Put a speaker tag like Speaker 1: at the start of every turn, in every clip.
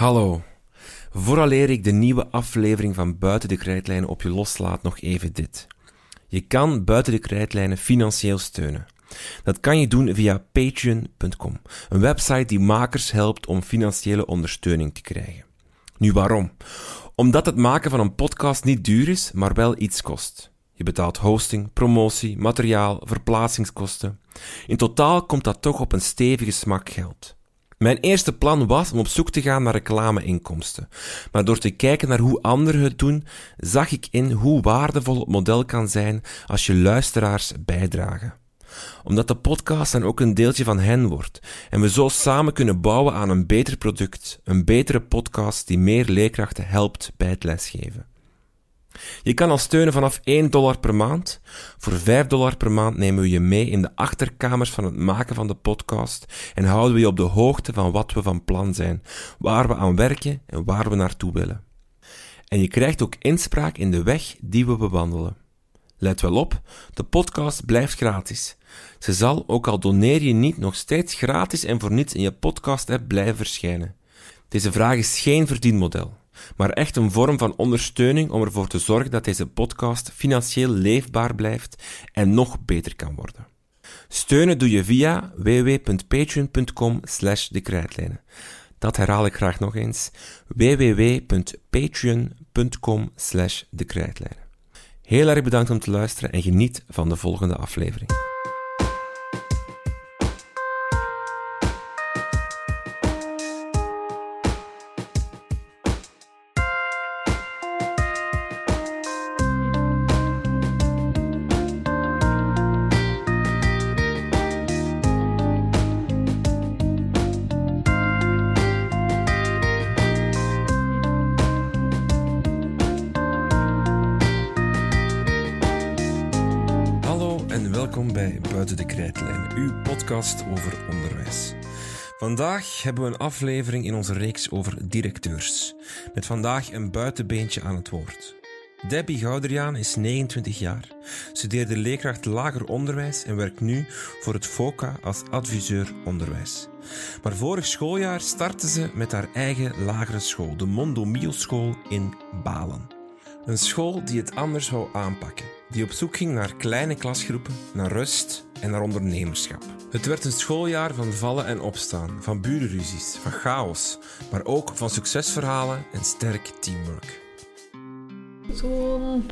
Speaker 1: Hallo. Vooraleer ik de nieuwe aflevering van Buiten de Krijtlijnen op je loslaat, nog even dit. Je kan Buiten de Krijtlijnen financieel steunen. Dat kan je doen via patreon.com, een website die makers helpt om financiële ondersteuning te krijgen. Nu waarom? Omdat het maken van een podcast niet duur is, maar wel iets kost. Je betaalt hosting, promotie, materiaal, verplaatsingskosten. In totaal komt dat toch op een stevige smak geld. Mijn eerste plan was om op zoek te gaan naar reclameinkomsten. Maar door te kijken naar hoe anderen het doen, zag ik in hoe waardevol het model kan zijn als je luisteraars bijdragen omdat de podcast dan ook een deeltje van hen wordt en we zo samen kunnen bouwen aan een beter product, een betere podcast die meer leerkrachten helpt bij het lesgeven. Je kan al steunen vanaf 1 dollar per maand. Voor 5 dollar per maand nemen we je mee in de achterkamers van het maken van de podcast en houden we je op de hoogte van wat we van plan zijn, waar we aan werken en waar we naartoe willen. En je krijgt ook inspraak in de weg die we bewandelen. Let wel op, de podcast blijft gratis. Ze zal, ook al doneer je niet, nog steeds gratis en voor niets in je podcast-app blijven verschijnen. Deze vraag is geen verdienmodel, maar echt een vorm van ondersteuning om ervoor te zorgen dat deze podcast financieel leefbaar blijft en nog beter kan worden. Steunen doe je via www.patreon.com slash de krijtlijnen. Dat herhaal ik graag nog eens. www.patreon.com slash de krijtlijnen. Heel erg bedankt om te luisteren en geniet van de volgende aflevering. Hebben we een aflevering in onze reeks over directeurs. Met vandaag een buitenbeentje aan het woord. Debbie Gouderiaan is 29 jaar, studeerde leerkracht lager onderwijs en werkt nu voor het FOCA als adviseur onderwijs. Maar vorig schooljaar startte ze met haar eigen lagere school, de Mondomio School in Balen. Een school die het anders wou aanpakken, die op zoek ging naar kleine klasgroepen, naar rust en naar ondernemerschap. Het werd een schooljaar van vallen en opstaan, van burenruzies, van chaos, maar ook van succesverhalen en sterk teamwork.
Speaker 2: zo'n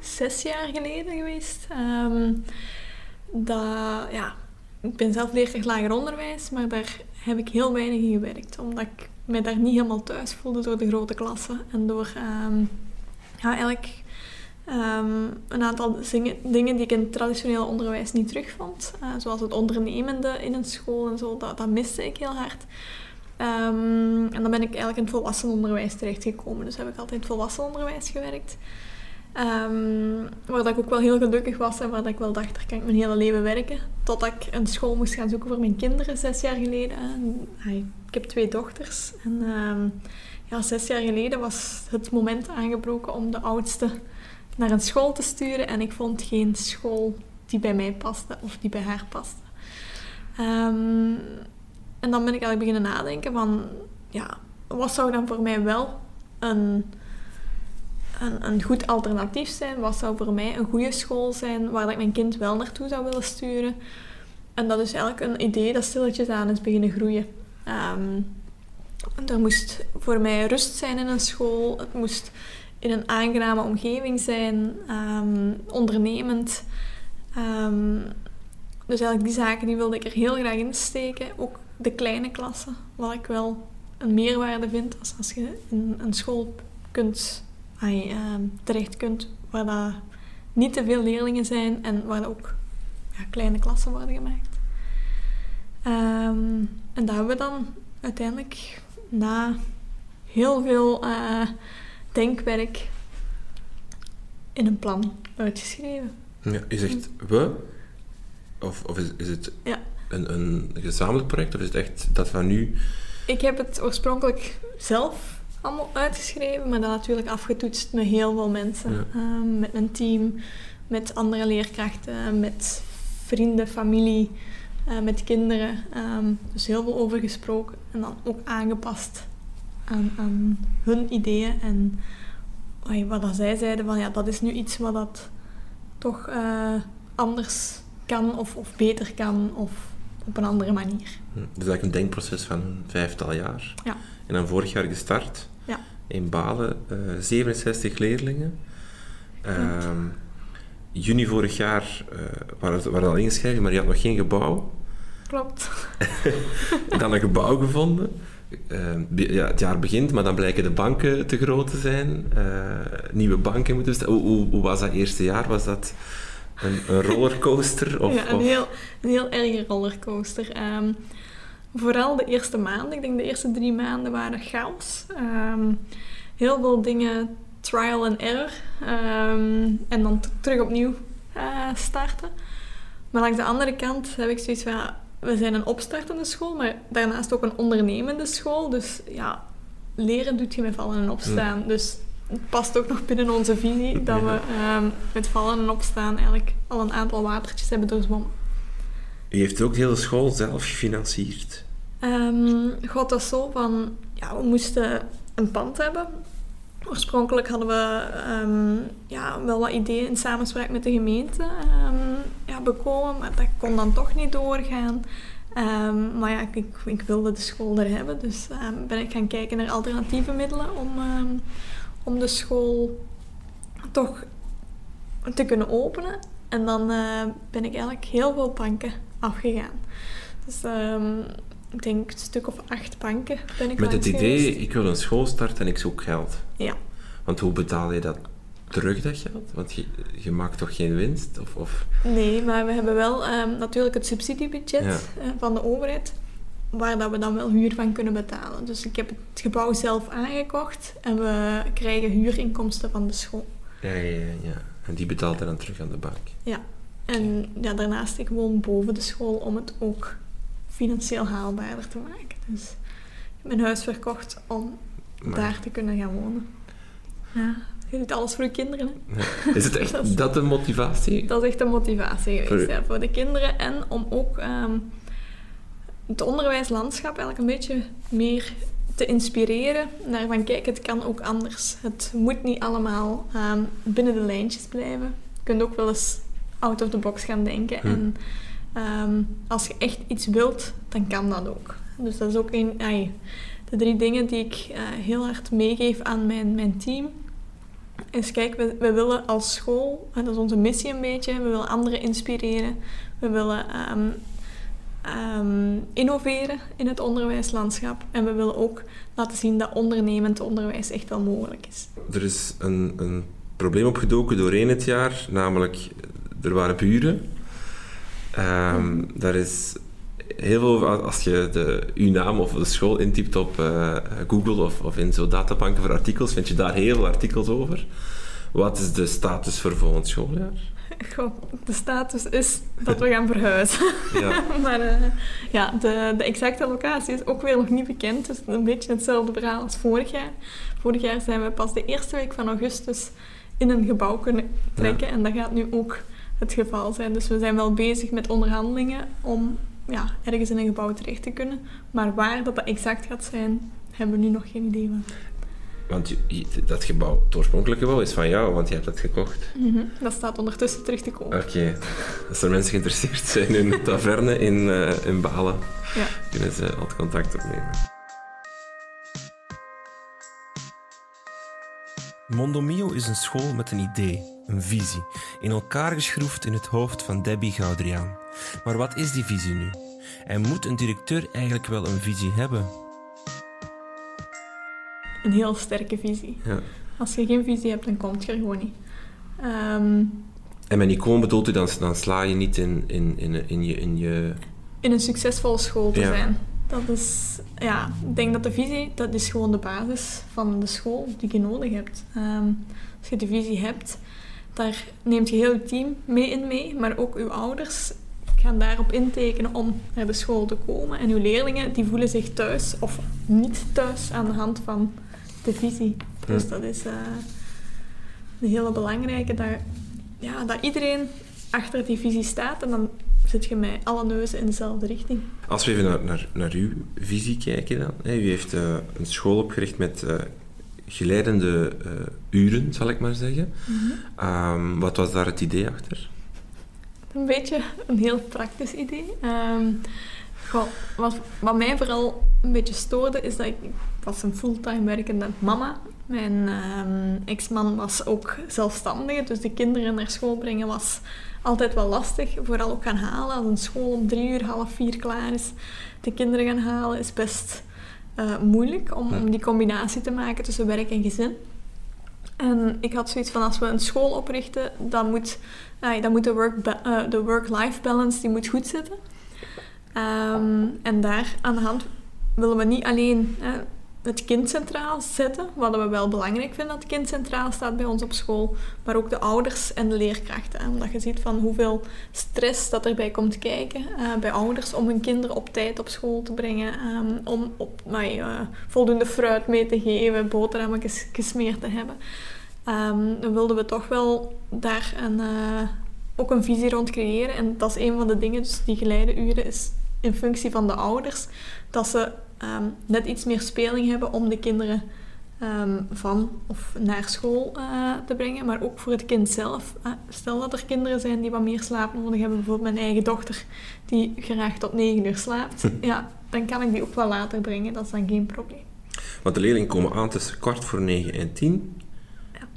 Speaker 2: zes jaar geleden geweest. Dat, ja, ik ben zelf leerkracht lager onderwijs, maar daar heb ik heel weinig in gewerkt. Omdat ik mij daar niet helemaal thuis voelde door de grote klassen. En door ehm, ja, eigenlijk ehm, een aantal dingen die ik in het traditioneel onderwijs niet terugvond. Eh, zoals het ondernemende in een school en zo, dat, dat miste ik heel hard. Ehm, en dan ben ik eigenlijk in het volwassenenonderwijs terechtgekomen. Dus heb ik altijd in het volwassenenonderwijs gewerkt. Ehm, waar dat ik ook wel heel gelukkig was en waar dat ik wel dacht, daar kan ik mijn hele leven werken. Totdat ik een school moest gaan zoeken voor mijn kinderen, zes jaar geleden. En, ik heb twee dochters. En ja, zes jaar geleden was het moment aangebroken om de oudste naar een school te sturen. En ik vond geen school die bij mij paste of die bij haar paste. Ehm, en dan ben ik eigenlijk beginnen nadenken van, ja, wat zou dan voor mij wel een, een, een goed alternatief zijn? Wat zou voor mij een goede school zijn waar ik mijn kind wel naartoe zou willen sturen? En dat is eigenlijk een idee dat stilletjes aan is beginnen groeien. Ehm, er moest voor mij rust zijn in een school. Het moest in een aangename omgeving zijn, ehm, ondernemend. Ehm, dus eigenlijk die zaken die wilde ik er heel graag in steken. Ook de kleine klassen, wat ik wel een meerwaarde vind als, als je in een school kunt, ehm, terecht kunt waar dat niet te veel leerlingen zijn en waar ook ja, kleine klassen worden gemaakt. En dat hebben we dan uiteindelijk na heel veel eh, denkwerk in een plan uitgeschreven.
Speaker 1: Ja, je zegt we, of, of is, is het
Speaker 2: Ja.
Speaker 1: een, een gezamenlijk project, of is het echt dat van nu...
Speaker 2: Ik heb het oorspronkelijk zelf allemaal uitgeschreven, maar dan natuurlijk afgetoetst met heel veel mensen.
Speaker 1: Ja.
Speaker 2: Ehm, met mijn team, met andere leerkrachten, met vrienden, familie, eh, met kinderen. Ehm, dus heel veel over gesproken en dan ook aangepast aan, aan hun ideeën en wat dat zij zeiden van ja, dat is nu iets wat dat toch eh, anders kan of, of beter kan of op een andere manier.
Speaker 1: Hm, Dus eigenlijk een denkproces van een vijftal jaar.
Speaker 2: Ja.
Speaker 1: En dan vorig jaar gestart.
Speaker 2: Ja.
Speaker 1: In Balen, eh 67 leerlingen. Ehm, juni vorig jaar waren, waren al ingeschreven, maar je had nog geen gebouw.
Speaker 2: Klopt.
Speaker 1: dan een gebouw gevonden. Eh, ja, het jaar begint, maar dan blijken de banken te groot te zijn. Eh, nieuwe banken moeten bestaan. Hoe, hoe, hoe was dat eerste jaar? Was dat een, een rollercoaster? Of,
Speaker 2: ja, een
Speaker 1: of-
Speaker 2: heel, een heel erge rollercoaster. Ehm, vooral de eerste maanden, ik denk de eerste drie maanden waren chaos. Ehm, heel veel dingen trial and error. Ehm, en dan terug opnieuw eh, starten. Maar langs de andere kant heb ik zoiets van... ja, we zijn een opstartende school, maar daarnaast ook een ondernemende school. Dus ja, leren doet je met vallen en opstaan. Dus het past ook nog binnen onze visie dat we ehm, met vallen en opstaan eigenlijk al een aantal watertjes hebben doorzwommen.
Speaker 1: U heeft ook de hele school zelf gefinancierd.
Speaker 2: Ehm God, dat zo van... Ja, we moesten een pand hebben. Oorspronkelijk hadden we ehm, ja, wel wat ideeën in samenspraak met de gemeente ehm, ja, bekomen, maar dat kon dan toch niet doorgaan. Ehm, maar ja, ik, ik, wilde de school er hebben, dus ben ik gaan kijken naar alternatieve middelen om, om de school toch te kunnen openen. En dan eh, ben ik eigenlijk heel veel banken afgegaan. Dus ik denk een stuk of acht banken ben ik
Speaker 1: Met het idee, ik wil een school starten en ik zoek geld.
Speaker 2: Ja.
Speaker 1: Want hoe betaal je dat terug, dat geld? Want je, je maakt toch geen winst? Of, of...
Speaker 2: Nee, maar we hebben wel ehm, natuurlijk het subsidiebudget
Speaker 1: Ja.
Speaker 2: eh, van de overheid, waar dat we dan wel huur van kunnen betalen. Dus ik heb het gebouw zelf aangekocht en we krijgen huurinkomsten van de school.
Speaker 1: Ja, ja, ja, ja. En die betaalt er dan terug aan de bank.
Speaker 2: En ja, daarnaast, ik woon boven de school om het ook financieel haalbaarder te maken. Dus ik heb mijn huis verkocht om
Speaker 1: Maar-
Speaker 2: daar te kunnen gaan wonen. Ja, je doet alles voor je kinderen. Hè?
Speaker 1: Is het echt
Speaker 2: Dat is-
Speaker 1: dat de motivatie?
Speaker 2: Dat is echt een motivatie geweest
Speaker 1: Voor
Speaker 2: ja, voor de kinderen. En om ook ehm, het onderwijslandschap eigenlijk een beetje meer te inspireren. Naar van kijk, het kan ook anders. Het moet niet allemaal ehm, binnen de lijntjes blijven. Je kunt ook wel eens out of the box gaan denken.
Speaker 1: Hm.
Speaker 2: En ehm, als je echt iets wilt, dan kan dat ook. Dus dat is ook een, de drie dingen die ik eh, heel hard meegeef aan mijn, mijn team. Is kijk, we, we willen als school, dat is onze missie een beetje, we willen anderen inspireren. We willen ehm, ehm, innoveren in het onderwijslandschap. En we willen ook laten zien dat ondernemend onderwijs echt wel mogelijk is.
Speaker 1: Er is een, een probleem opgedoken doorheen het jaar, namelijk er waren buren. Ehm, daar is heel veel, als je de, uw naam of de school intypt op eh, Google of, of in zo'n databanken voor artikels, vind je daar heel veel artikels over. Wat is de status voor volgend schooljaar?
Speaker 2: Goh, de status is dat we gaan verhuizen.
Speaker 1: Ja,
Speaker 2: maar eh, ja, de, de exacte locatie is ook weer nog niet bekend. Dus een beetje hetzelfde verhaal als vorig jaar. Vorig jaar zijn we pas de eerste week van augustus in een gebouw kunnen trekken. En dat gaat nu ook het geval zijn. Dus we zijn wel bezig met onderhandelingen om ja, ergens in een gebouw terecht te kunnen. Maar waar dat, dat exact gaat zijn, hebben we nu nog geen idee van.
Speaker 1: want dat gebouw, het oorspronkelijke gebouw is van jou, want je hebt dat gekocht.
Speaker 2: Mhm, Dat staat ondertussen terug te kopen.
Speaker 1: Oké, als er mensen geïnteresseerd zijn in een taverne in, eh, in Balen,
Speaker 2: Ja.
Speaker 1: kunnen ze altijd contact opnemen. Mondomio is een school met een idee, een visie, in elkaar geschroefd in het hoofd van Debbie Goudriaan. Maar wat is die visie nu? En moet een directeur eigenlijk wel een visie hebben?
Speaker 2: Een heel sterke visie.
Speaker 1: Ja.
Speaker 2: Als je geen visie hebt, dan komt je er gewoon niet. Ehm,
Speaker 1: En met icoon bedoelt u, dan, dan sla je niet in, in, in, in, je, in je...
Speaker 2: in een succesvolle school te
Speaker 1: Ja.
Speaker 2: zijn. Dat is, ja, ik denk dat de visie, dat is gewoon de basis van de school die je nodig hebt. Ehm, als je de visie hebt, daar neemt je heel je team mee in mee, maar ook uw ouders gaan daarop intekenen om naar de school te komen. En uw leerlingen, die voelen zich thuis of niet thuis aan de hand van de visie. Dus dat is eh, een hele belangrijke, dat, ja, dat iedereen achter die visie staat en dan zit je met alle neuzen in dezelfde richting.
Speaker 1: Als we even naar, naar, naar uw visie kijken dan. Hè. U heeft uh, een school opgericht met uh, geleidende uh, uren, zal ik maar zeggen. Mm -hmm. um, wat was daar het idee achter?
Speaker 2: Een beetje een heel praktisch idee. Um, goh, wat, wat mij vooral een beetje stoorde, is dat ik, ik was een fulltime werkende mama mijn um, ex-man was ook zelfstandige, dus de kinderen naar school brengen was altijd wel lastig. Vooral ook gaan halen. Als een school om drie uur, half vier klaar is, de kinderen gaan halen, is best uh, moeilijk om, om die combinatie te maken tussen werk en gezin. En ik had zoiets van, als we een school oprichten, dan moet, uh, dan moet de work-life uh, de work balance die moet goed zitten. Um, en daar aan de hand willen we niet alleen het kind centraal zetten, wat we wel belangrijk vinden dat het kind centraal staat bij ons op school, maar ook de ouders en de leerkrachten. Omdat je ziet van hoeveel stress dat erbij komt kijken uh, bij ouders om hun kinderen op tijd op school te brengen, um, om op, uh, voldoende fruit mee te geven, boterhammen ges gesmeerd te hebben. Um, dan wilden we toch wel daar een, uh, ook een visie rond creëren. En dat is een van de dingen, dus die geleide uren is in functie van de ouders, dat ze um, net iets meer speling hebben om de kinderen um, van of naar school uh, te brengen, maar ook voor het kind zelf. Uh, stel dat er kinderen zijn die wat meer slaap nodig hebben, bijvoorbeeld mijn eigen dochter die graag tot 9 uur slaapt, ja, dan kan ik die ook wel later brengen, dat is dan geen probleem.
Speaker 1: Want de leerlingen komen aan tussen kwart voor 9 en 10. Ja.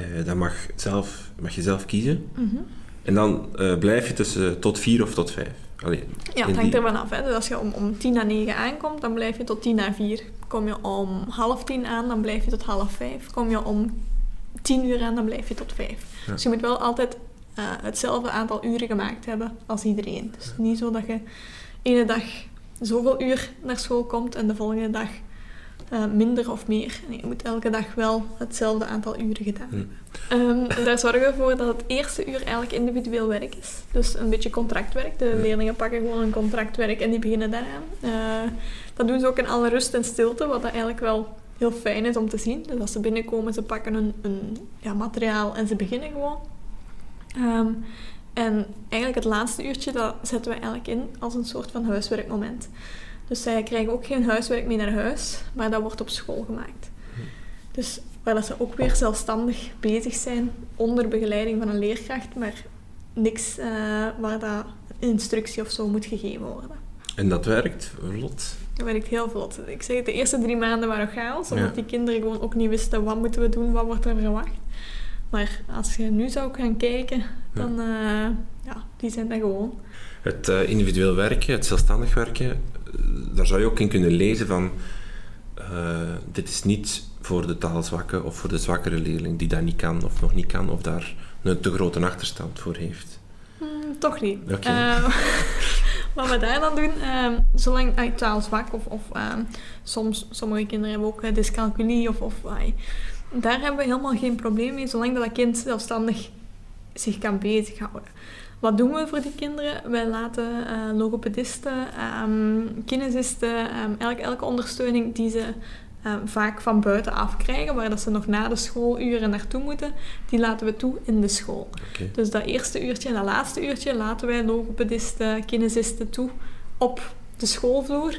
Speaker 1: Uh, dan mag, zelf, mag je zelf kiezen. Mm -hmm. En dan blijf je tussen tot 4 of tot 5. Allee,
Speaker 2: ja, het hangt ervan af. Hè. Dus als je om, om tien na negen aankomt, dan blijf je tot tien na vier. Kom je om half tien aan, dan blijf je tot half vijf. Kom je om tien uur aan, dan blijf je tot vijf. Ja. Dus je moet wel altijd uh, hetzelfde aantal uren gemaakt hebben als iedereen. Dus niet zo dat je ene dag zoveel uur naar school komt en de volgende dag uh, minder of meer. Nee, je moet elke dag wel hetzelfde aantal uren gedaan hebben. Hm. Um, daar zorgen we voor dat het eerste uur eigenlijk individueel werk is. Dus een beetje contractwerk. De leerlingen pakken gewoon een contractwerk en die beginnen daaraan. Uh, dat doen ze ook in alle rust en stilte, wat dat eigenlijk wel heel fijn is om te zien. Dus als ze binnenkomen, ze pakken een, een ja, materiaal en ze beginnen gewoon. Um, en eigenlijk het laatste uurtje, dat zetten we eigenlijk in als een soort van huiswerkmoment. Dus zij krijgen ook geen huiswerk mee naar huis, maar dat wordt op school gemaakt. Dus waar dat ze ook weer zelfstandig bezig zijn onder begeleiding van een leerkracht, maar niks uh, waar dat instructie of zo moet gegeven worden.
Speaker 1: En dat werkt vlot?
Speaker 2: Dat werkt heel vlot. Ik zeg het, de eerste drie maanden waren chaos, omdat ja. die kinderen gewoon ook niet wisten wat moeten we doen, wat wordt er verwacht. Maar als je nu zou gaan kijken, dan ja, uh, ja die zijn dan gewoon.
Speaker 1: Het uh, individueel werken, het zelfstandig werken, daar zou je ook in kunnen lezen van uh, dit is niet voor de taalzwakke of voor de zwakkere leerling die dat niet kan of nog niet kan of daar een te grote achterstand voor heeft.
Speaker 2: Hmm, toch niet. Okay. Uh, wat we daar dan doen, uh, zolang uh, taalzwak of, of soms, sommige kinderen hebben ook dyscalculie of, of daar hebben we helemaal geen probleem mee, zolang dat, dat kind zelfstandig zich kan bezighouden. Wat doen we voor die kinderen? Wij laten uh, logopedisten, um, kinesisten, um, elke, elke ondersteuning die ze um, vaak van buitenaf krijgen, waar dat ze nog na de schooluren naartoe moeten, die laten we toe in de school. Okay. Dus dat eerste uurtje en dat laatste uurtje laten wij logopedisten, kinesisten toe op de schoolvloer.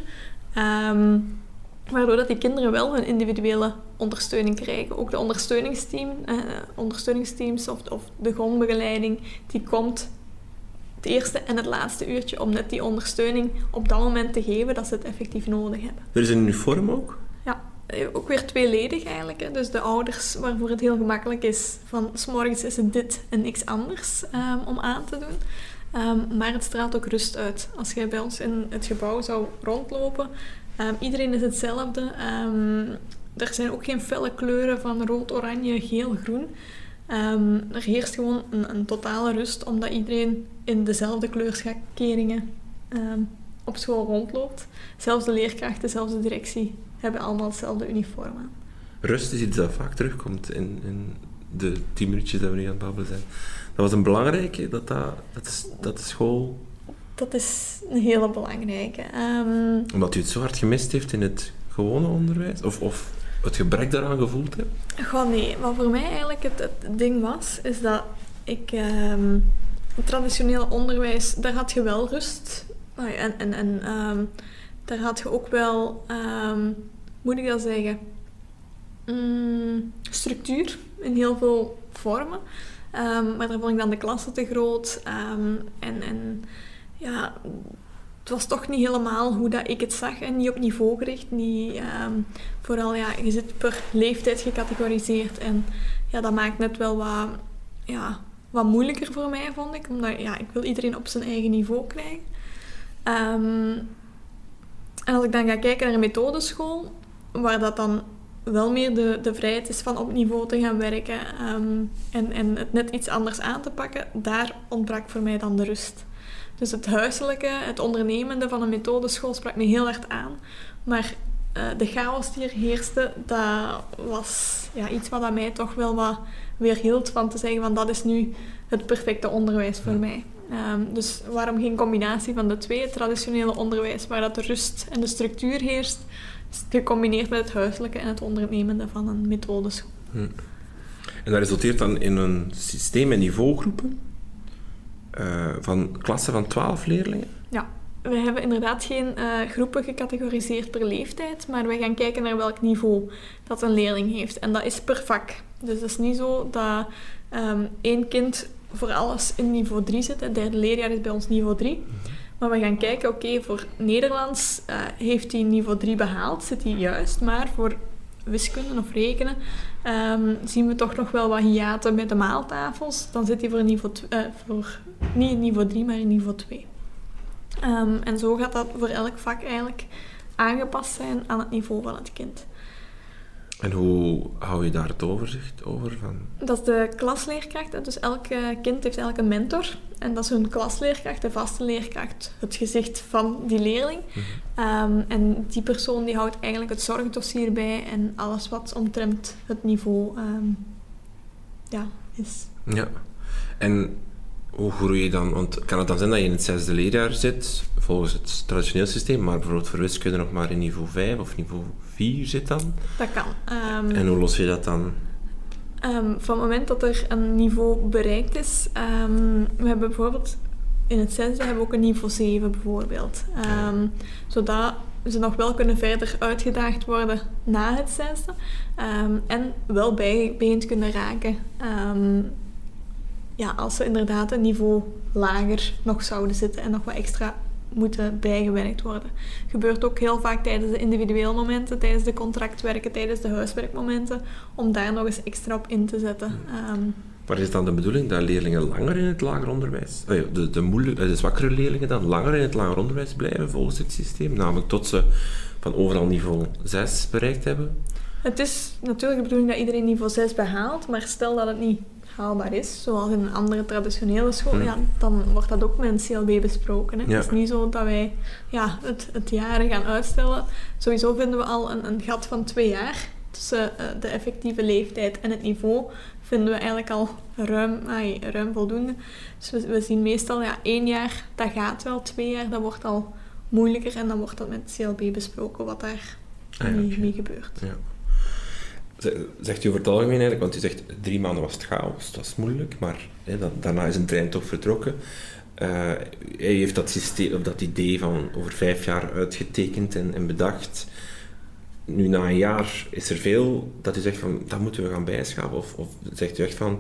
Speaker 2: waardoor dat die kinderen wel hun individuele ondersteuning krijgen. Ook de ondersteuningsteam, uh, ondersteuningsteams of, of de grondbegeleiding, die komt het eerste en het laatste uurtje om net die ondersteuning op dat moment te geven dat ze het effectief nodig hebben.
Speaker 1: Er is een uniform ook?
Speaker 2: Ja, ook weer tweeledig eigenlijk. Hè. Dus de ouders waarvoor het heel gemakkelijk is van s'morgens is het dit en niks anders um, om aan te doen. Um, maar het straalt ook rust uit. Als jij bij ons in het gebouw zou rondlopen, um, iedereen is hetzelfde. er zijn ook geen felle kleuren van rood, oranje, geel, groen. Um, er heerst gewoon een, een, totale rust, omdat iedereen in dezelfde kleurschakeringen um, op school rondloopt. Zelfs de leerkrachten, zelfs de directie hebben allemaal hetzelfde uniform aan.
Speaker 1: Rust is iets dat vaak terugkomt in, in de tien minuutjes dat we nu aan het babbelen zijn. Dat was een belangrijke, dat, dat, dat, is, dat de school...
Speaker 2: Dat is een hele belangrijke. Um,
Speaker 1: Omdat u het zo hard gemist heeft in het gewone onderwijs? Of, of het gebrek daaraan gevoeld hebt?
Speaker 2: Goh, nee. Wat voor mij eigenlijk het, het ding was, is dat ik... Um, het traditionele onderwijs, daar had je wel rust. En, en, en ehm, daar had je ook wel, um, moet ik dat zeggen, mm, structuur in heel veel vormen. Maar daar vond ik dan de klasse te groot. en, en ja, was toch niet helemaal hoe dat ik het zag en niet op niveau gericht. Niet, vooral, ja, je zit per leeftijd gecategoriseerd en ja, dat maakt net wel wat, ja, wat moeilijker voor mij, vond ik. Omdat ja, ik wil iedereen op zijn eigen niveau krijgen. Um, en als ik dan ga kijken naar een methodeschool, waar dat dan wel meer de, de vrijheid is van op niveau te gaan werken um, en, en het net iets anders aan te pakken, daar ontbrak voor mij dan de rust. Dus het huiselijke, het ondernemende van een methodeschool sprak me heel hard aan. Maar uh, de chaos die er heerste, dat was ja, iets wat aan mij toch wel wat weerhield van te zeggen van dat is nu het perfecte onderwijs voor mij. Um, dus waarom geen combinatie van de twee? Het traditionele onderwijs waar dat de rust en de structuur heerst, gecombineerd met het huiselijke en het ondernemende van een methodeschool. Hm.
Speaker 1: En dat resulteert dan in een systeem met niveaugroepen uh, van klassen van 12 leerlingen?
Speaker 2: Ja, we hebben inderdaad geen uh, groepen gecategoriseerd per leeftijd, maar we gaan kijken naar welk niveau dat een leerling heeft. En dat is per vak. Dus het is niet zo dat um, één kind voor alles in niveau 3 zit. Het derde leerjaar is bij ons niveau 3. Maar we gaan kijken, oké, voor Nederlands uh, heeft hij niveau 3 behaald, zit hij juist. Maar voor wiskunde of rekenen um, zien we toch nog wel wat hiaten met de maaltafels. Dan zit hij voor, niveau uh, voor niet in niveau 3, maar in niveau 2. Um, ehm, en zo gaat dat voor elk vak eigenlijk aangepast zijn aan het niveau van het kind.
Speaker 1: En hoe hou je daar het overzicht over? Van?
Speaker 2: Dat is de klasleerkracht. Dus elk kind heeft eigenlijk een mentor. En dat is hun klasleerkracht, de vaste leerkracht, het gezicht van die leerling. Mhm. Ehm, en die persoon die houdt eigenlijk het zorgdossier bij en alles wat omtrent het niveau um, ja, is.
Speaker 1: Ja. En hoe groei je dan? Want kan het dan zijn dat je in het zesde leerjaar zit, volgens het traditioneel systeem, maar bijvoorbeeld voor wiskunde nog maar in niveau 5 of niveau 4 zit dan?
Speaker 2: Dat kan.
Speaker 1: Um, en hoe los je dat dan?
Speaker 2: Um, van het moment dat er een niveau bereikt is, um, we hebben bijvoorbeeld in het zesde hebben we ook een niveau 7 bijvoorbeeld. zodat ze nog wel kunnen verder uitgedaagd worden na het zesde. en wel bijgeend kunnen raken ja, als ze inderdaad een niveau lager nog zouden zitten en nog wat extra moeten bijgewerkt worden. Gebeurt ook heel vaak tijdens de individuele momenten, tijdens de contractwerken, tijdens de huiswerkmomenten, om daar nog eens extra op in te zetten. Um,
Speaker 1: maar is dan de bedoeling dat leerlingen langer in het lager onderwijs, eh, de, de, moeilijk, de zwakkere leerlingen dan langer in het lager onderwijs blijven volgens het systeem, namelijk tot ze van overal niveau 6 bereikt hebben?
Speaker 2: Het is natuurlijk de bedoeling dat iedereen niveau 6 behaalt, maar stel dat het niet haalbaar is, zoals in een andere traditionele school, hmm. ja, dan wordt dat ook met een CLB besproken. Hè. Het is niet zo dat wij ja, het, het jaren gaan uitstellen. Sowieso vinden we al een, een gat van twee jaar tussen uh, de effectieve leeftijd en het niveau vinden we eigenlijk al ruim, ruim voldoende. Dus we, we, zien meestal ja, één jaar, dat gaat wel. Twee jaar, dat wordt al moeilijker. En dan wordt dat met CLB besproken wat daar ah, mee, gebeurt.
Speaker 1: Ja zegt u over het algemeen eigenlijk, want u zegt drie maanden was het chaos, dat was moeilijk, maar hè, daarna is een trein toch vertrokken. Uh, hij heeft dat, systeem, of dat idee van over vijf jaar uitgetekend en, en, bedacht. Nu, na een jaar is er veel dat u zegt van, dat moeten we gaan bijschaven. Of, of zegt u echt van,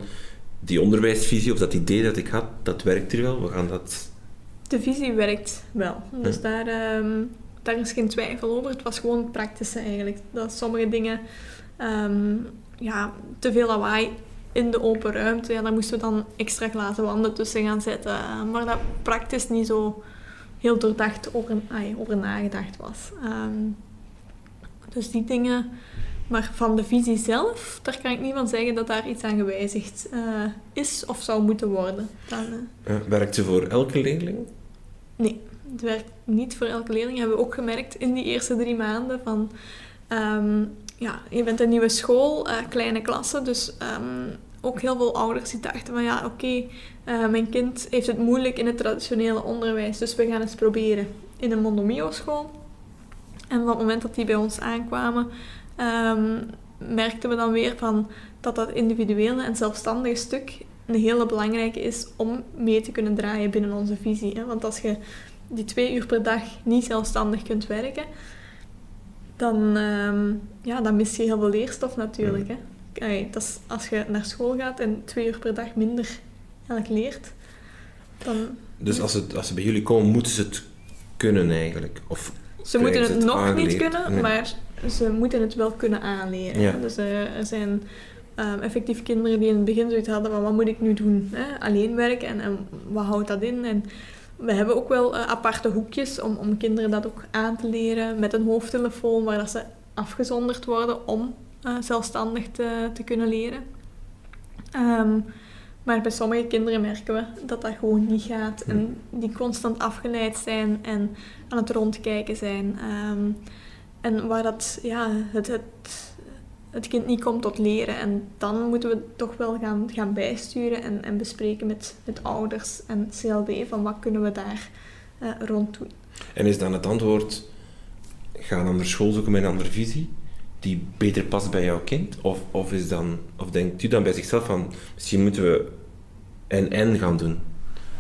Speaker 1: die onderwijsvisie of dat idee dat ik had, dat werkt er wel, we gaan dat...
Speaker 2: De visie werkt wel. Dus daar, um, daar is geen twijfel over. Het was gewoon praktische eigenlijk. Dat sommige dingen um, ja, te veel lawaai in de open ruimte. Ja, daar moesten we dan extra glazen wanden tussen gaan zetten. maar dat praktisch niet zo heel doordacht over, ay, over nagedacht was. Um, dus die dingen. Maar van de visie zelf, daar kan ik niet van zeggen dat daar iets aan gewijzigd uh, is of zou moeten worden. Dan,
Speaker 1: uh, werkt ze voor elke leerling?
Speaker 2: Nee, het werkt niet voor elke leerling. Hebben we ook gemerkt in die eerste drie maanden. Van, um, ja, je bent een nieuwe school, uh, kleine klassen, dus um, ook heel veel ouders die dachten van ja, oké, uh, mijn kind heeft het moeilijk in het traditionele onderwijs, dus we gaan eens proberen in een Mondomio school. En op het moment dat die bij ons aankwamen, um, merkten we dan weer van dat dat individuele en zelfstandige stuk een hele belangrijke is om mee te kunnen draaien binnen onze visie. Hè? Want als je die twee uur per dag niet zelfstandig kunt werken, dan, ehm, ja, dan mis je heel veel leerstof natuurlijk. Hè? Allee, dat is, als je naar school gaat en twee uur per dag minder eigenlijk leert, dan...
Speaker 1: Dus als, het, als ze bij jullie komen, moeten ze het kunnen eigenlijk? Of
Speaker 2: ze moeten het,
Speaker 1: het
Speaker 2: nog
Speaker 1: aangeleerd?
Speaker 2: niet kunnen,
Speaker 1: Nee.
Speaker 2: maar ze moeten het wel kunnen aanleren.
Speaker 1: Ja.
Speaker 2: Dus er zijn ehm, effectief kinderen die in het begin zoiets hadden van wat moet ik nu doen? Hè? Alleen werken en, en wat houdt dat in? En we hebben ook wel eh, aparte hoekjes om, om kinderen dat ook aan te leren met een hoofdtelefoon waar dat ze afgezonderd worden om eh, zelfstandig te, te kunnen leren. Ehm, maar bij sommige kinderen merken we dat dat gewoon niet gaat. En die constant afgeleid zijn en aan het rondkijken zijn. Ehm, en waar dat, ja, het, het, het kind niet komt tot leren. En dan moeten we toch wel gaan, gaan bijsturen en, en bespreken met, met ouders en CLB van wat kunnen we daar eh, rond doen.
Speaker 1: En is dan het antwoord, ga een andere school zoeken met een andere visie, die beter past bij jouw kind? Of, of, is dan, of denkt u dan bij zichzelf van, misschien moeten we en-en gaan doen?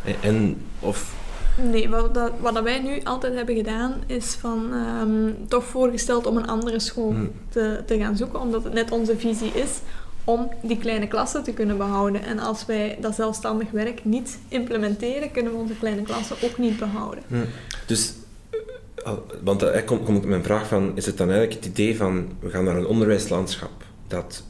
Speaker 1: En, en of...
Speaker 2: Nee, wat, dat, wat wij nu altijd hebben gedaan, is van ehm, toch voorgesteld om een andere school
Speaker 1: Hmm.
Speaker 2: te, te gaan zoeken, omdat het net onze visie is om die kleine klassen te kunnen behouden. En als wij dat zelfstandig werk niet implementeren, kunnen we onze kleine klassen ook niet behouden.
Speaker 1: Hm. Dus, eh, al- want daar komt kom ik met mijn vraag van, is het dan eigenlijk het idee van, we gaan naar een onderwijslandschap dat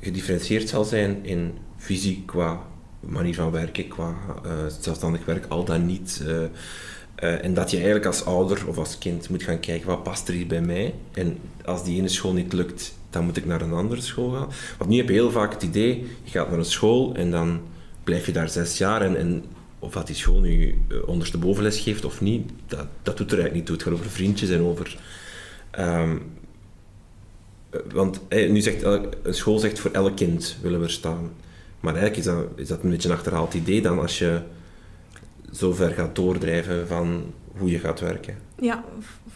Speaker 1: gedifferentieerd zal zijn in visie qua manier van werken, qua eh, zelfstandig werk, al dan niet. eh, eh, en dat je eigenlijk als ouder of als kind moet gaan kijken, wat past er hier bij mij? En als die ene school niet lukt, dan moet ik naar een andere school gaan. Want nu heb je heel vaak het idee, je gaat naar een school en dan blijf je daar zes jaar en, en of dat die school nu ondersteboven les geeft of niet, dat, dat doet er eigenlijk niet toe. Het gaat over vriendjes en over... ehm, eh, want nu zegt een school zegt voor elk kind willen we er staan. Maar eigenlijk is dat, is dat een beetje een achterhaald idee dan als je zo ver gaat doordrijven van hoe je gaat werken.
Speaker 2: Ja,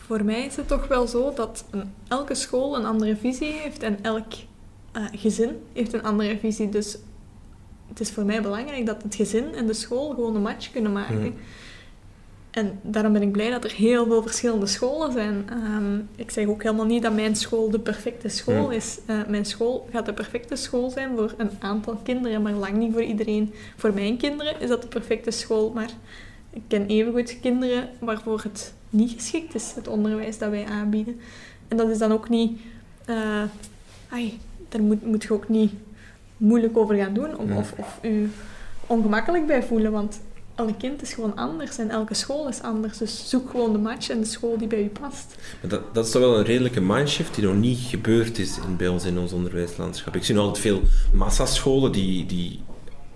Speaker 2: voor mij is het toch wel zo dat een, elke school een andere visie heeft en elk eh, gezin heeft een andere visie. Dus het is voor mij belangrijk dat het gezin en de school gewoon een match kunnen maken.
Speaker 1: Mhm.
Speaker 2: En daarom ben ik blij dat er heel veel verschillende scholen zijn. Ehm, ik zeg ook helemaal niet dat mijn school de perfecte school
Speaker 1: Mhm.
Speaker 2: is. Eh, mijn school gaat de perfecte school zijn voor een aantal kinderen, maar lang niet voor iedereen. Voor mijn kinderen is dat de perfecte school, maar ik ken evengoed kinderen waarvoor het niet geschikt is, het onderwijs dat wij aanbieden. En dat is dan ook niet... ai, daar moet, moet je ook niet moeilijk over gaan doen of,
Speaker 1: Nee.
Speaker 2: of, of je ongemakkelijk bij voelen, want elk kind is gewoon anders en elke school is anders. Dus zoek gewoon de match en de school die bij je past.
Speaker 1: Dat, dat is toch wel een redelijke mindshift die nog niet gebeurd is in, bij ons in ons onderwijslandschap. Ik zie altijd veel massascholen die, die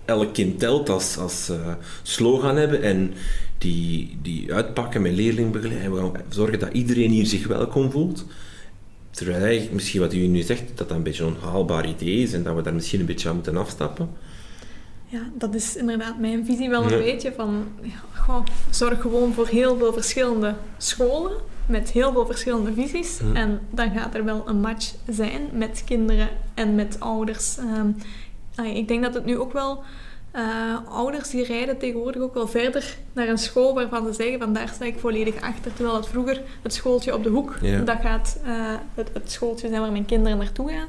Speaker 1: elk kind telt als, als eh, slogan hebben en die, die uitpakken met leerlingbegeleiding. We gaan zorgen dat iedereen hier zich welkom voelt. Terwijl eigenlijk misschien wat u nu zegt, dat dat een beetje een onhaalbaar idee is en dat we daar misschien een beetje aan moeten afstappen.
Speaker 2: Ja, dat is inderdaad mijn visie wel een
Speaker 1: Ja.
Speaker 2: beetje van... Ja, zorg gewoon voor heel veel verschillende scholen met heel veel verschillende visies.
Speaker 1: Ja.
Speaker 2: En dan gaat er wel een match zijn met kinderen en met ouders. Ehm, ik denk dat het nu ook wel... eh, ouders die rijden tegenwoordig ook wel verder naar een school waarvan ze zeggen van daar sta ik volledig achter. Terwijl het vroeger het schooltje op de hoek,
Speaker 1: Ja.
Speaker 2: dat gaat eh, het, het schooltje zijn waar mijn kinderen naartoe gaan.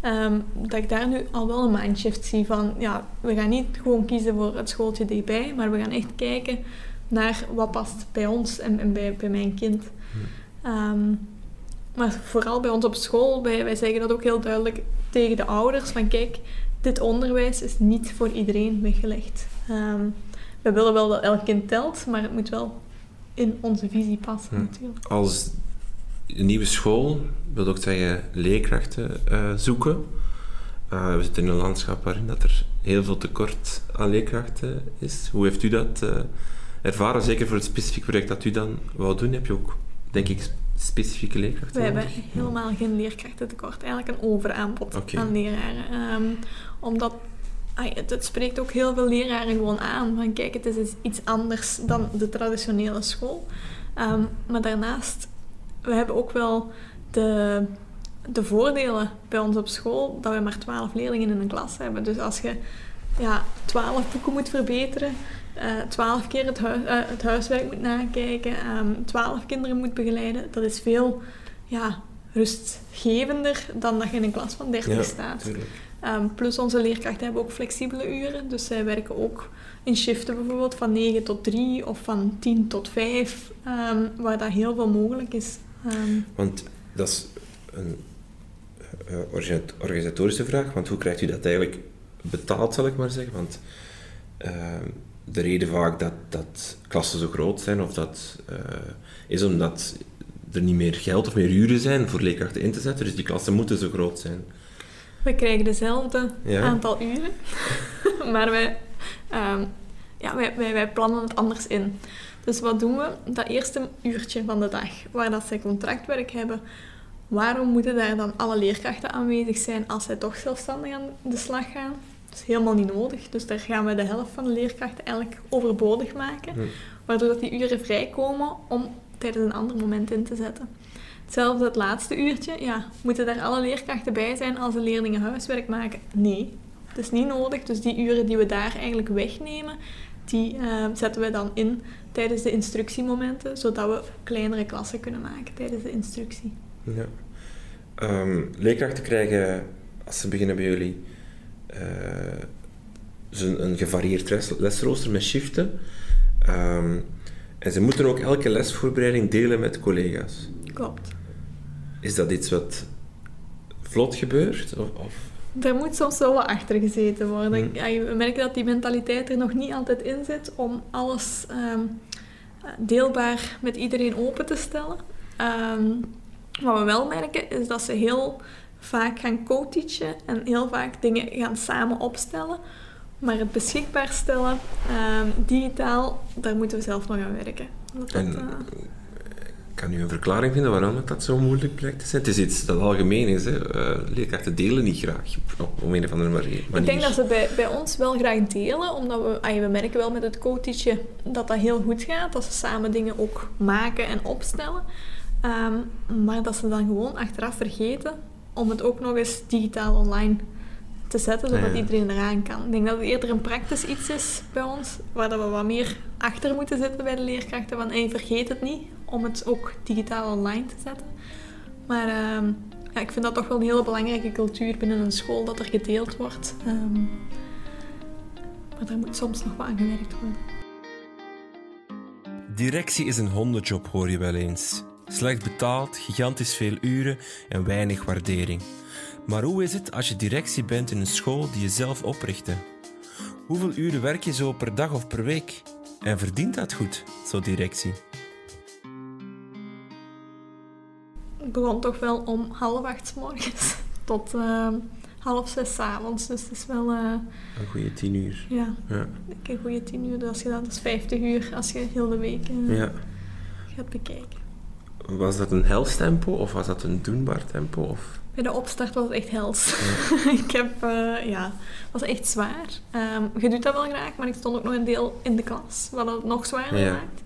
Speaker 2: Ehm, dat ik daar nu al wel een mindshift zie van, ja, we gaan niet gewoon kiezen voor het schooltje dichtbij, maar we gaan echt kijken naar wat past bij ons en, en bij, bij mijn kind. Ehm, maar vooral bij ons op school, wij, wij zeggen dat ook heel duidelijk tegen de ouders, van kijk, dit onderwijs is niet voor iedereen weggelegd. Ehm, we willen wel dat elk kind telt, maar het moet wel in onze visie passen natuurlijk.
Speaker 1: Als een nieuwe school wil ook zeggen leerkrachten eh, zoeken. Eh, we zitten in een landschap waarin dat er heel veel tekort aan leerkrachten is. Hoe heeft u dat eh, ervaren? Zeker voor het specifiek project dat u dan wou doen, heb je ook, denk ik, specifieke leerkrachten
Speaker 2: We hebben helemaal geen leerkrachtentekort. Eigenlijk een overaanbod aan leraren. Ehm, omdat het, het spreekt ook heel veel leraren gewoon aan. Van kijk, het is iets- iets anders dan de traditionele school. Ehm, maar daarnaast, we hebben ook wel de, de voordelen bij ons op school dat we maar 12 leerlingen in een klas hebben. Dus als je ja, twaalf boeken moet verbeteren, eh, twaalf keer het, eh, het huiswerk moet nakijken, ehm, twaalf kinderen moet begeleiden. Dat is veel ja, rustgevender dan dat je in een klas van 30
Speaker 1: Ja,
Speaker 2: staat. Ehm, plus onze leerkrachten hebben ook flexibele uren. Dus zij werken ook in shiften bijvoorbeeld van 9 tot 3 of van 10 tot 5, ehm, waar dat heel veel mogelijk is. Ehm,
Speaker 1: Want dat is een eh, orga- organisatorische vraag, want hoe krijgt u dat eigenlijk betaald, zal ik maar zeggen? Want eh, de reden vaak dat, dat klassen zo groot zijn, of dat eh, is omdat er niet meer geld of meer uren zijn voor leerkrachten in te zetten, dus die klassen moeten zo groot zijn.
Speaker 2: we krijgen dezelfde
Speaker 1: Ja.
Speaker 2: aantal uren, maar wij, ehm, ja, wij, wij, wij plannen het anders in. Dus wat doen we? Dat eerste uurtje van de dag, waar dat zij contractwerk hebben, waarom moeten daar dan alle leerkrachten aanwezig zijn als zij toch zelfstandig aan de slag gaan? Dat is helemaal niet nodig. Dus daar gaan we de helft van de leerkrachten eigenlijk overbodig maken,
Speaker 1: Hm.
Speaker 2: waardoor dat die uren vrijkomen om tijdens een ander moment in te zetten. Hetzelfde het laatste uurtje. Ja, moeten daar alle leerkrachten bij zijn als de leerlingen huiswerk maken? Nee, dat is niet nodig. Dus die uren die we daar eigenlijk wegnemen, die eh, zetten we dan in tijdens de instructiemomenten, zodat we kleinere klassen kunnen maken tijdens de instructie.
Speaker 1: Ja. Ehm, leerkrachten krijgen, als ze beginnen bij jullie, eh, zo'n- een gevarieerd les- lesrooster met shiften. Ehm, en ze moeten ook elke lesvoorbereiding delen met collega's.
Speaker 2: Klopt.
Speaker 1: Is dat iets wat vlot gebeurt? Of, of?
Speaker 2: Daar moet soms wel wat achter gezeten worden.
Speaker 1: Hmm.
Speaker 2: Ja, we merken dat die mentaliteit er nog niet altijd in zit om alles ehm, deelbaar met iedereen open te stellen. Ehm, wat we wel merken is dat ze heel vaak gaan co-teachen en heel vaak dingen gaan samen opstellen. Maar het beschikbaar stellen, ehm, digitaal, daar moeten we zelf nog aan werken. Dat dat,
Speaker 1: En
Speaker 2: eh,
Speaker 1: kan u een verklaring vinden waarom het dat zo moeilijk blijkt te zijn? Het is iets dat algemeen is. Hè? Eh, leerkrachten delen niet graag op, op een of andere manier.
Speaker 2: Ik denk dat ze bij, bij ons wel graag delen, omdat we, we merken wel met het co-teachen dat dat heel goed gaat. Dat ze samen dingen ook maken en opstellen. Ehm, maar dat ze dan gewoon achteraf vergeten om het ook nog eens digitaal online te zetten, zodat
Speaker 1: Ah, ja.
Speaker 2: iedereen eraan kan. Ik denk dat het eerder een praktisch iets is bij ons, waar dat we wat meer achter moeten zitten bij de leerkrachten. Van, hey, vergeet het niet om het ook digitaal online te zetten. Maar ehm, ja, ik vind dat toch wel een hele belangrijke cultuur binnen een school, dat er gedeeld wordt. Ehm, maar daar moet soms nog wat aan gewerkt worden.
Speaker 1: Directie is een hondenjob, hoor je wel eens. Slecht betaald, gigantisch veel uren en weinig waardering. Maar hoe is het als je directie bent in een school die je zelf oprichtte? Hoeveel uren werk je zo per dag of per week? En verdient dat goed, zo directie?
Speaker 2: Het begon toch wel om half acht 's morgens tot ehm, half zes 's avonds. Dus het is wel eh,
Speaker 1: Een goede tien uur.
Speaker 2: ja,
Speaker 1: Ja.
Speaker 2: een goede tien uur. Dus als je dat, is 50 uur als je heel de week eh,
Speaker 1: ja.
Speaker 2: gaat bekijken.
Speaker 1: Was dat een helstempo of was dat een doenbaar tempo? Of...
Speaker 2: Bij de opstart was het echt hels. ik heb, eh, ja, het was echt zwaar. Ehm, je doet dat wel graag, maar ik stond ook nog een deel in de klas, wat het nog zwaarder
Speaker 1: Ja.
Speaker 2: maakt.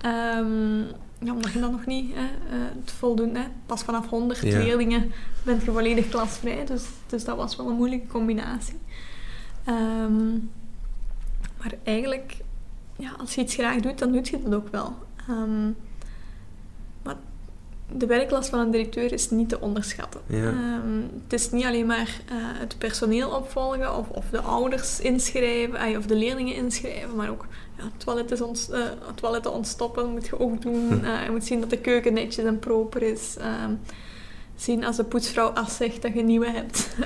Speaker 2: Ehm, ja, omdat je dan nog niet hè, eh, het voldoen, hè. pas vanaf 100
Speaker 1: Ja.
Speaker 2: leerlingen bent je volledig klasvrij, dus, dus dat was wel een moeilijke combinatie. Ehm, maar eigenlijk, ja, als je iets graag doet, dan doe je dat ook wel. De werklast van een directeur is niet te onderschatten.
Speaker 1: Ja.
Speaker 2: Ehm, het is niet alleen maar eh, het personeel opvolgen of, of de ouders inschrijven of de leerlingen inschrijven, maar ook ja, toiletten, ont, eh, toiletten ontstoppen moet je ook doen.
Speaker 1: Hm.
Speaker 2: Eh, je moet zien dat de keuken netjes en proper is. Ehm, zien als de poetsvrouw afzegt dat je een nieuwe hebt.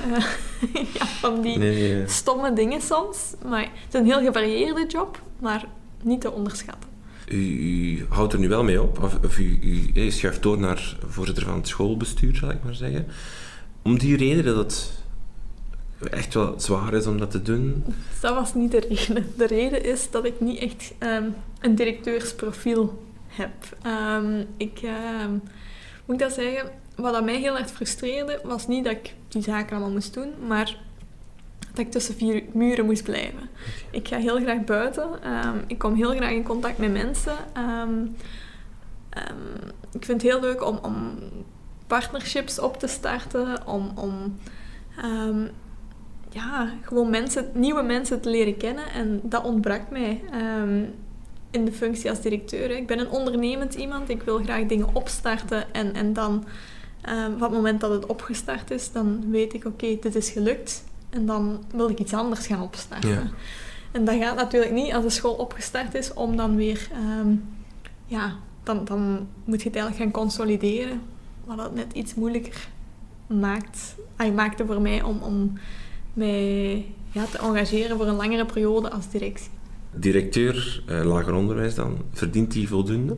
Speaker 2: Ja, van die
Speaker 1: nee.
Speaker 2: stomme dingen soms. Maar het is een heel gevarieerde job, maar niet te onderschatten.
Speaker 1: U, houdt er nu wel mee op, of, u, u schuift door naar voorzitter van het schoolbestuur, zal ik maar zeggen. Om die reden dat het echt wel zwaar is om dat te doen.
Speaker 2: Dat was niet de reden. De reden is dat ik niet echt ehm, een directeursprofiel heb. Ehm, ik ehm, moet dat zeggen, wat dat mij heel erg frustreerde, was niet dat ik die zaken allemaal moest doen, maar dat ik tussen vier muren moest blijven. Ik ga heel graag buiten. ehm, ik kom heel graag in contact met mensen. Ehm, ehm, ik vind het heel leuk om, om partnerships op te starten, om, om ja, gewoon mensen, nieuwe mensen te leren kennen. En dat ontbrak mij in de functie als directeur. Ik ben een ondernemend iemand. Ik wil graag dingen opstarten. En, en dan, um, op het moment dat het opgestart is, dan weet ik, oké, dit is gelukt. En dan wil ik iets anders gaan opstarten. Ja. En dat gaat natuurlijk niet als de school opgestart is, om dan weer... Ehm, ja, dan, dan moet je het eigenlijk gaan consolideren. Wat dat net iets moeilijker maakt. Hij maakte voor mij om, om mij ja, te engageren voor een langere periode als directie.
Speaker 1: Directeur eh, lager onderwijs dan, verdient hij voldoende?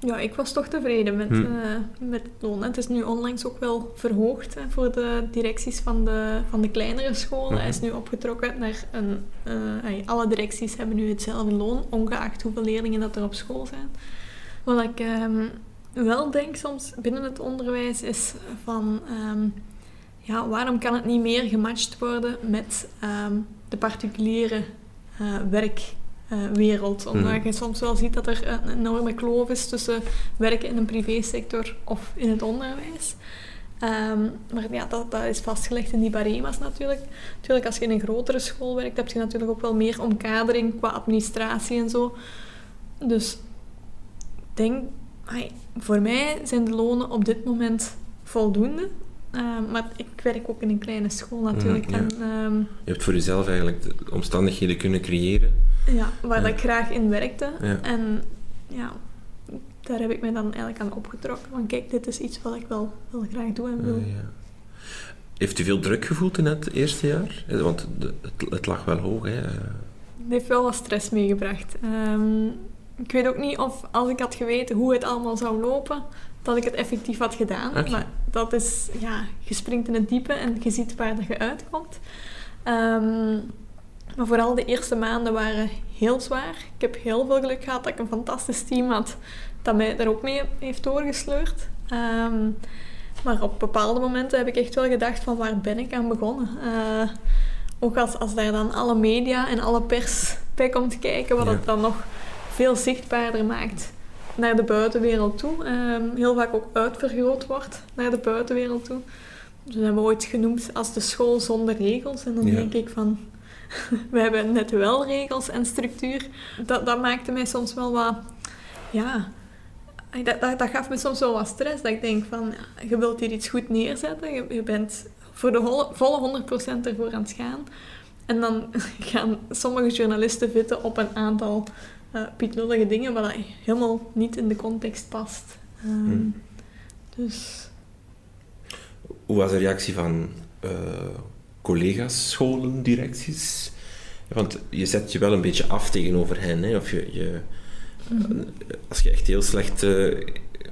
Speaker 2: Ja, ik was toch tevreden met, hm. uh, met het loon. Het is nu onlangs ook wel verhoogd hè, voor de directies van de, van de kleinere scholen. Hm. Hij is nu opgetrokken naar een... Uh, alle directies hebben nu hetzelfde loon, ongeacht hoeveel leerlingen dat er op school zijn. Wat ik um, wel denk soms binnen het onderwijs is van... Um, ja, waarom kan het niet meer gematcht worden met um, de particuliere uh, werkwereld? Uh, Omdat je soms wel ziet dat er een enorme kloof is tussen werken in een privésector of in het onderwijs. Um, maar ja, dat, dat is vastgelegd in die barema's natuurlijk. Natuurlijk, als je in een grotere school werkt, heb je natuurlijk ook wel meer omkadering qua administratie en zo. Dus ik denk, voor mij zijn de lonen op dit moment voldoende. Ehm, maar ik werk ook in een kleine school natuurlijk. Mm,
Speaker 1: ehm, je hebt voor jezelf eigenlijk de omstandigheden kunnen creëren.
Speaker 2: Ja, waar ja. ik graag in werkte. En ja, daar heb ik me dan eigenlijk aan opgetrokken. Want kijk, dit is iets wat ik wel, wel graag doe en wil.
Speaker 1: Heeft u veel druk gevoeld in het eerste jaar? Want het, het lag wel hoog, hè? Het
Speaker 2: heeft wel wat stress meegebracht. Um, ik weet ook niet of als ik had geweten hoe het allemaal zou lopen, dat ik het effectief had gedaan. Maar dat is, ja, je springt in het diepe en je ziet waar dat je uitkomt. Um, maar vooral de eerste maanden waren heel zwaar. Ik heb heel veel geluk gehad dat ik een fantastisch team had dat mij daar ook mee heeft doorgesleurd. Um, maar op bepaalde momenten heb ik echt wel gedacht van waar ben ik aan begonnen? Uh, ook als, als daar dan alle media en alle pers bij komt kijken, wat het dan nog veel zichtbaarder maakt naar de buitenwereld toe. Um, heel vaak ook uitvergroot wordt naar de buitenwereld toe. Dus dat hebben we ooit genoemd als de school zonder regels. En dan denk ik van, we hebben net wel regels en structuur. Dat, dat maakte mij soms wel wat, ja, dat, dat, dat, gaf me soms wel wat stress. Dat ik denk van, je wilt hier iets goed neerzetten. Je, je bent voor de volle 100% ervoor aan het gaan. En dan gaan sommige journalisten vitten op een aantal uh, pietlullige dingen, maar dat helemaal niet in de context past. Um, Dus...
Speaker 1: Hoe was de reactie van uh, collega's, scholen, directies? Want je zet je wel een beetje af tegenover hen. Hè? Of je, je mm Als je echt heel slecht uh,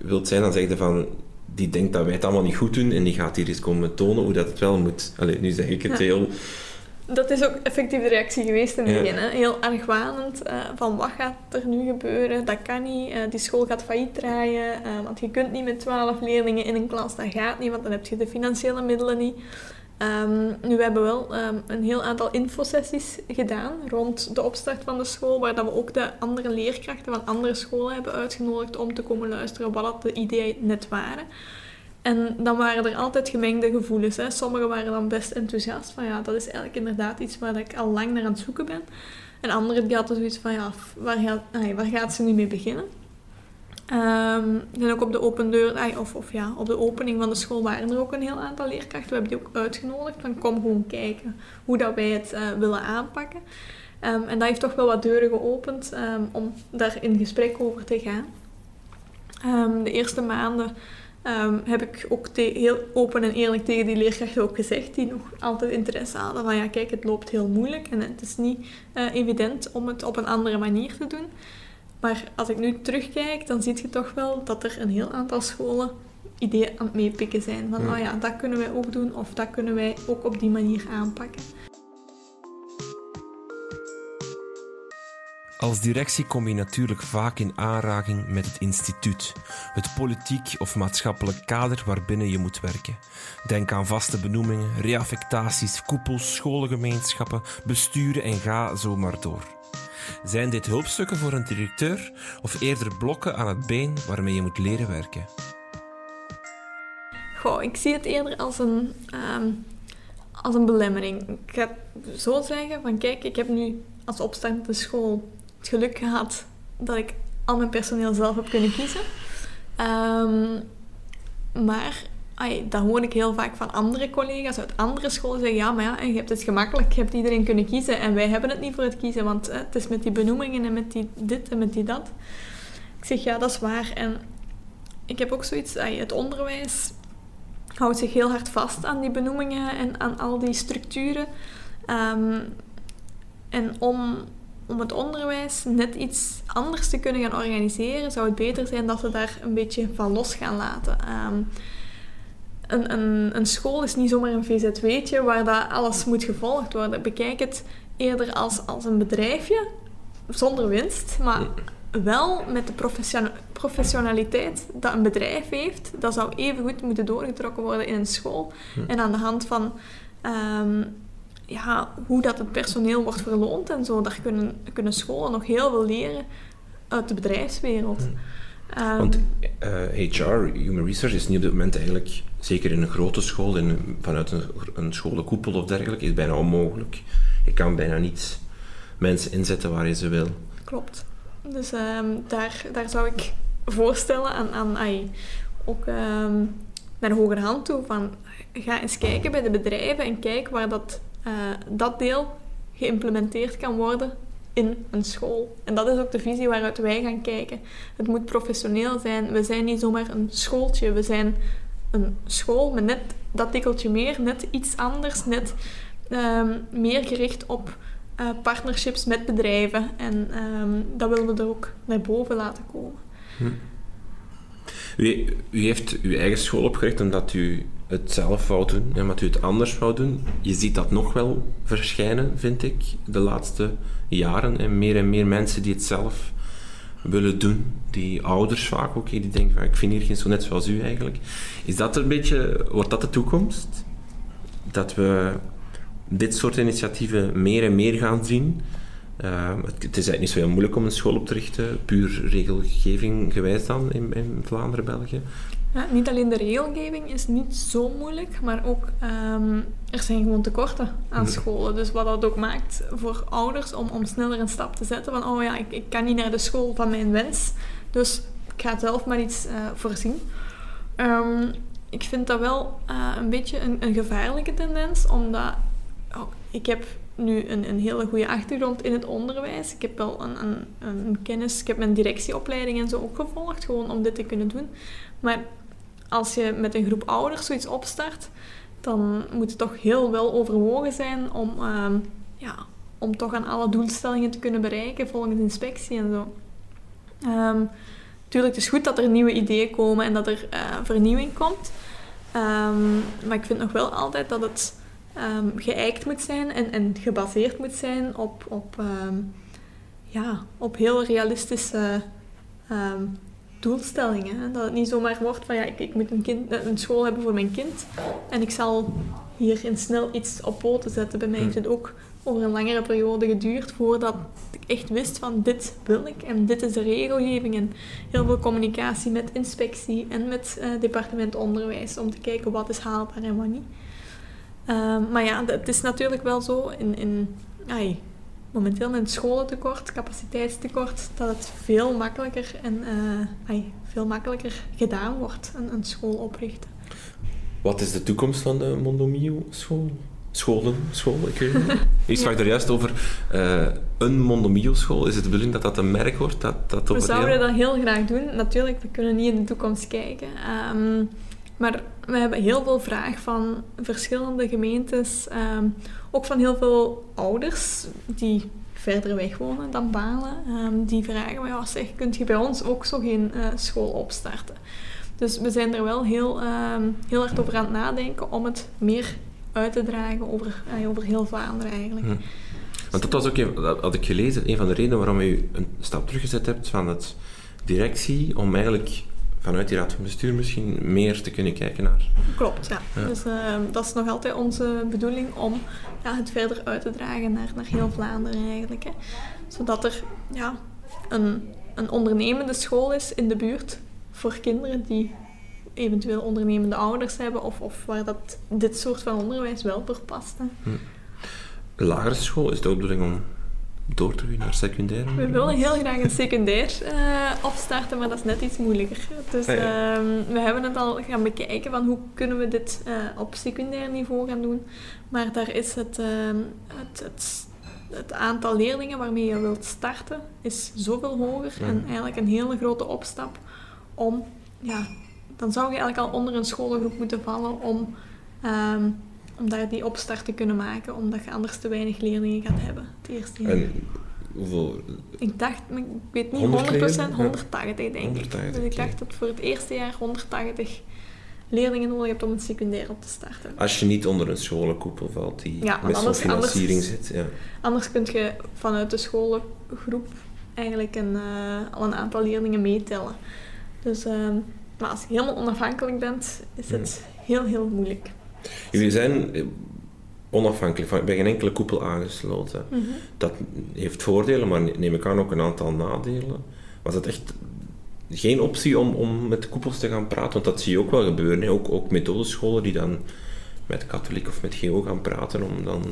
Speaker 1: wilt zijn, dan zeg je van... Die denkt dat wij het allemaal niet goed doen en die gaat hier eens komen tonen hoe dat het wel moet. Allee, nu zeg ik het heel
Speaker 2: dat is ook effectief de reactie geweest in het begin. Hè? Heel argwanend. Uh, van wat gaat er nu gebeuren? Dat kan niet. Uh, die school gaat failliet draaien. Want je kunt niet met twaalf leerlingen in een klas. Dat gaat niet, want dan heb je de financiële middelen niet. Um, nu, we hebben wel um, een heel aantal infosessies gedaan rond de opstart van de school, waar dat we ook de andere leerkrachten van andere scholen hebben uitgenodigd om te komen luisteren wat de ideeën net waren. En dan waren er altijd gemengde gevoelens. Hè. Sommigen waren dan best enthousiast van ja, dat is eigenlijk inderdaad iets waar ik al lang naar aan het zoeken ben. En anderen hadden zoiets van ja, waar gaat, waar gaat ze nu mee beginnen? Um, en ook op de open deur, of, of ja, op de opening van de school waren er ook een heel aantal leerkrachten. We hebben die ook uitgenodigd van kom gewoon kijken hoe dat wij het uh, willen aanpakken. Um, en dat heeft toch wel wat deuren geopend um, om daar in gesprek over te gaan. de eerste maanden heb ik ook heel open en eerlijk tegen die leerkrachten ook gezegd, die nog altijd interesse hadden van ja, kijk, het loopt heel moeilijk en het is niet uh, evident om het op een andere manier te doen. Maar als ik nu terugkijk, dan zie je toch wel dat er een heel aantal scholen ideeën aan het meepikken zijn. Van, oh ja, dat kunnen wij ook doen of dat kunnen wij ook op die manier aanpakken.
Speaker 1: Als directie kom je natuurlijk vaak in aanraking met het instituut, het politiek of maatschappelijk kader waarbinnen je moet werken. Denk aan vaste benoemingen, reaffectaties, koepels, scholengemeenschappen, besturen en ga zo maar door. Zijn dit hulpstukken voor een directeur of eerder blokken aan het been waarmee je moet leren werken?
Speaker 2: Goh, ik zie het eerder als een, um, als een belemmering. Ik ga zo zeggen van kijk, ik heb nu als opstartende school het geluk gehad dat ik al mijn personeel zelf heb kunnen kiezen. Ehm, maar ai, dat hoor ik heel vaak van andere collega's uit andere scholen zeggen, ja, maar ja, je hebt het gemakkelijk, je hebt iedereen kunnen kiezen en wij hebben het niet voor het kiezen, want het is met die benoemingen en met die dit en met die dat. Ik zeg, ja, dat is waar. En ik heb ook zoiets, het onderwijs houdt zich heel hard vast aan die benoemingen en aan al die structuren. Ehm, en om, om het onderwijs net iets anders te kunnen gaan organiseren, zou het beter zijn dat ze daar een beetje van los gaan laten. Ehm, een, een, een, school is niet zomaar een VZW'tje waar dat alles moet gevolgd worden. Bekijk het eerder als, als een bedrijfje zonder winst, maar wel met de professionaliteit dat een bedrijf heeft. Dat zou even goed moeten doorgetrokken worden in een school. En aan de hand van ehm, ja, hoe dat het personeel wordt verloond en zo, daar kunnen, kunnen scholen nog heel veel leren uit de bedrijfswereld.
Speaker 1: Um, Want HR, eh, Human Research, is niet op dit moment eigenlijk, zeker in een grote school, in, vanuit een, een scholenkoepel of dergelijke, is bijna onmogelijk. Je kan bijna niet mensen inzetten waar je ze wil.
Speaker 2: Klopt. Dus ehm, daar, daar zou ik voorstellen aan, aan ai, ook um, naar de hogere hand toe van ga eens kijken bij de bedrijven en kijk waar dat, uh, dat deel geïmplementeerd kan worden in een school. En dat is ook de visie waaruit wij gaan kijken. Het moet professioneel zijn. We zijn niet zomaar een schooltje. We zijn een school met net dat tikkeltje meer, net iets anders, net um, meer gericht op uh, partnerships met bedrijven. En um, dat willen we er ook naar boven laten komen. Hm.
Speaker 1: U, u, heeft uw eigen school opgericht omdat u het zelf wou doen en omdat u het anders wou doen. Je ziet dat nog wel verschijnen, vind ik, de laatste jaren. En meer en meer mensen die het zelf willen doen. Die ouders vaak ook, die denken van ik vind hier geen zo net zoals u eigenlijk. Is dat een beetje, wordt dat de toekomst? Dat we dit soort initiatieven meer en meer gaan zien? Uh, het, is eigenlijk niet zo heel moeilijk om een school op te richten, puur regelgeving gewijs dan in, in Vlaanderen, België.
Speaker 2: Ja, niet alleen de regelgeving is niet zo moeilijk, maar ook um, er zijn gewoon tekorten aan scholen. Dus wat dat ook maakt voor ouders om, om sneller een stap te zetten van oh ja, ik, ik kan niet naar de school van mijn wens, dus ik ga zelf maar iets uh, voorzien. Um, ik vind dat wel uh, een beetje een, een gevaarlijke tendens, omdat oh, ik heb nu een, een hele goede achtergrond in het onderwijs. Ik heb wel een, een, een, kennis, ik heb mijn directieopleiding en zo ook gevolgd, gewoon om dit te kunnen doen. Maar als je met een groep ouders zoiets opstart, dan moet het toch heel wel overwogen zijn om, ehm, ja, om toch aan alle doelstellingen te kunnen bereiken volgens inspectie en zo. Um, tuurlijk, het is goed dat er nieuwe ideeën komen en dat er uh, vernieuwing komt. Um, maar ik vind nog wel altijd dat het um, geëikt moet zijn en, en gebaseerd moet zijn op, op, ja, op heel realistische doelstellingen. Dat het niet zomaar wordt van ja, ik, ik moet een, kind, een school hebben voor mijn kind en ik zal hierin snel iets op poten zetten. Bij mij heeft het ook over een langere periode geduurd voordat ik echt wist van dit wil ik en dit is de regelgeving en heel veel communicatie met inspectie en met uh, departement onderwijs om te kijken wat is haalbaar en wat niet. Uh, maar ja, het is natuurlijk wel zo in, in ai, momenteel met scholentekort, capaciteitstekort, dat het veel makkelijker en uh, veel makkelijker gedaan wordt, een, een school oprichten.
Speaker 1: Wat is de toekomst van de Mondomio school? Scholen, school, ik weet niet. Sprak er juist over uh, een Mondomio school. Is het de bedoeling dat dat een merk wordt? Dat, dat
Speaker 2: we zouden dat heel graag doen. Natuurlijk, we kunnen niet in de toekomst kijken. Um, maar we hebben heel veel vraag van verschillende gemeentes, um, ook van heel veel ouders die verder weg wonen dan Balen. Um, die vragen, ja, zeg, kunt je bij ons ook zo geen uh, school opstarten? Dus we zijn er wel heel, um, heel hard over aan het nadenken om het meer uit te dragen over, uh, over heel Vlaanderen eigenlijk.
Speaker 1: Want dat was ook, dat had ik gelezen, een van de redenen waarom u een stap teruggezet hebt van het directie om eigenlijk vanuit die raad van bestuur misschien meer te kunnen kijken naar.
Speaker 2: Klopt, ja. Dus uh, dat is nog altijd onze bedoeling om ja, het verder uit te dragen naar, naar heel Vlaanderen eigenlijk. Hè. Zodat er ja, een, een ondernemende school is in de buurt voor kinderen die eventueel ondernemende ouders hebben of, of waar dat, dit soort van onderwijs wel voor past. hè.
Speaker 1: Lagere school, is het ook de bedoeling om door te gaan naar secundair?
Speaker 2: We willen heel graag een secundair eh, opstarten, maar dat is net iets moeilijker. Dus
Speaker 1: Ah,
Speaker 2: ehm, we hebben het al gaan bekijken van hoe kunnen we dit eh, op secundair niveau gaan doen. Maar daar is het, ehm, het, het, het aantal leerlingen waarmee je wilt starten is zoveel hoger.
Speaker 1: Ja.
Speaker 2: En eigenlijk een hele grote opstap om, ja, dan zou je eigenlijk al onder een scholengroep moeten vallen om, ehm, om daar die opstart te kunnen maken. Omdat je anders te weinig leerlingen gaat hebben het eerste jaar.
Speaker 1: En hoeveel?
Speaker 2: Ik dacht, ik weet niet
Speaker 1: 100
Speaker 2: 100%,
Speaker 1: leerlingen? Ja.
Speaker 2: 180 denk ik.
Speaker 1: 180,
Speaker 2: Dus ik dacht dat voor het eerste jaar 180 leerlingen nodig hebt om een secundair op te starten.
Speaker 1: Als je niet onder een scholenkoepel valt die
Speaker 2: Ja,
Speaker 1: met zo'n financiering
Speaker 2: anders-
Speaker 1: zit. Ja.
Speaker 2: Anders kun je vanuit de scholengroep eigenlijk een, eh, al een aantal leerlingen meetellen. Dus, ehm, maar als je helemaal onafhankelijk bent, is het heel, heel moeilijk.
Speaker 1: Jullie zijn eh, onafhankelijk, van, bij geen enkele koepel aangesloten.
Speaker 2: Mhm.
Speaker 1: Dat heeft voordelen, maar neem ik aan ook een aantal nadelen. Was het echt geen optie om, om met koepels te gaan praten? Want dat zie je ook wel gebeuren. Hè? Ook, ook methodescholen die dan met katholiek of met GO gaan praten om dan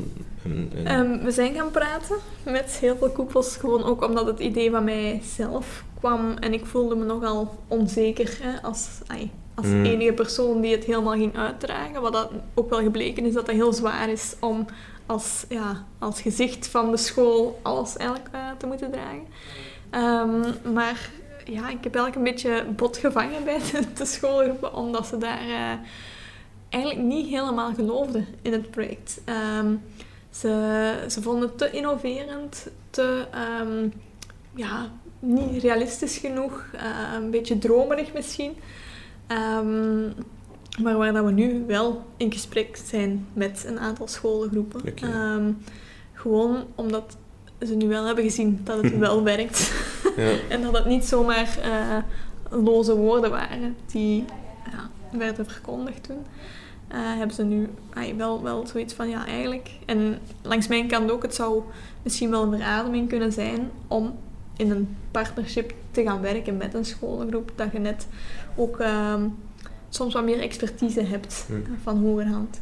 Speaker 1: een... een-
Speaker 2: Ehm, we zijn gaan praten met heel veel koepels, gewoon ook omdat het idee van mij zelf kwam en ik voelde me nogal onzeker hè, als, ai, als
Speaker 1: Mm.
Speaker 2: enige persoon die het helemaal ging uitdragen. Wat dat ook wel gebleken is dat het heel zwaar is om als, ja, als gezicht van de school alles eigenlijk eh, te moeten dragen. Ehm, maar ja, ik heb eigenlijk een beetje bot gevangen bij de, de schoolgroepen, omdat ze daar eh, eigenlijk niet helemaal geloofden in het project. Ehm, ze, ze vonden het te innoverend, te ehm, ja, niet realistisch genoeg, eh, een beetje dromerig misschien. Ehm, maar waar dat we nu wel in gesprek zijn met een aantal scholengroepen. Ehm, gewoon omdat ze nu wel hebben gezien dat het wel werkt.
Speaker 1: ja.
Speaker 2: En dat het niet zomaar eh, loze woorden waren die ja, werden verkondigd toen. Eh, hebben ze nu wel, wel zoiets van, ja, eigenlijk... En langs mijn kant ook, het zou misschien wel een verademing kunnen zijn om in een partnership te gaan werken met een scholengroep. Dat je net ook ehm, soms wat meer expertise hebt
Speaker 1: Hm.
Speaker 2: eh, van hogerhand.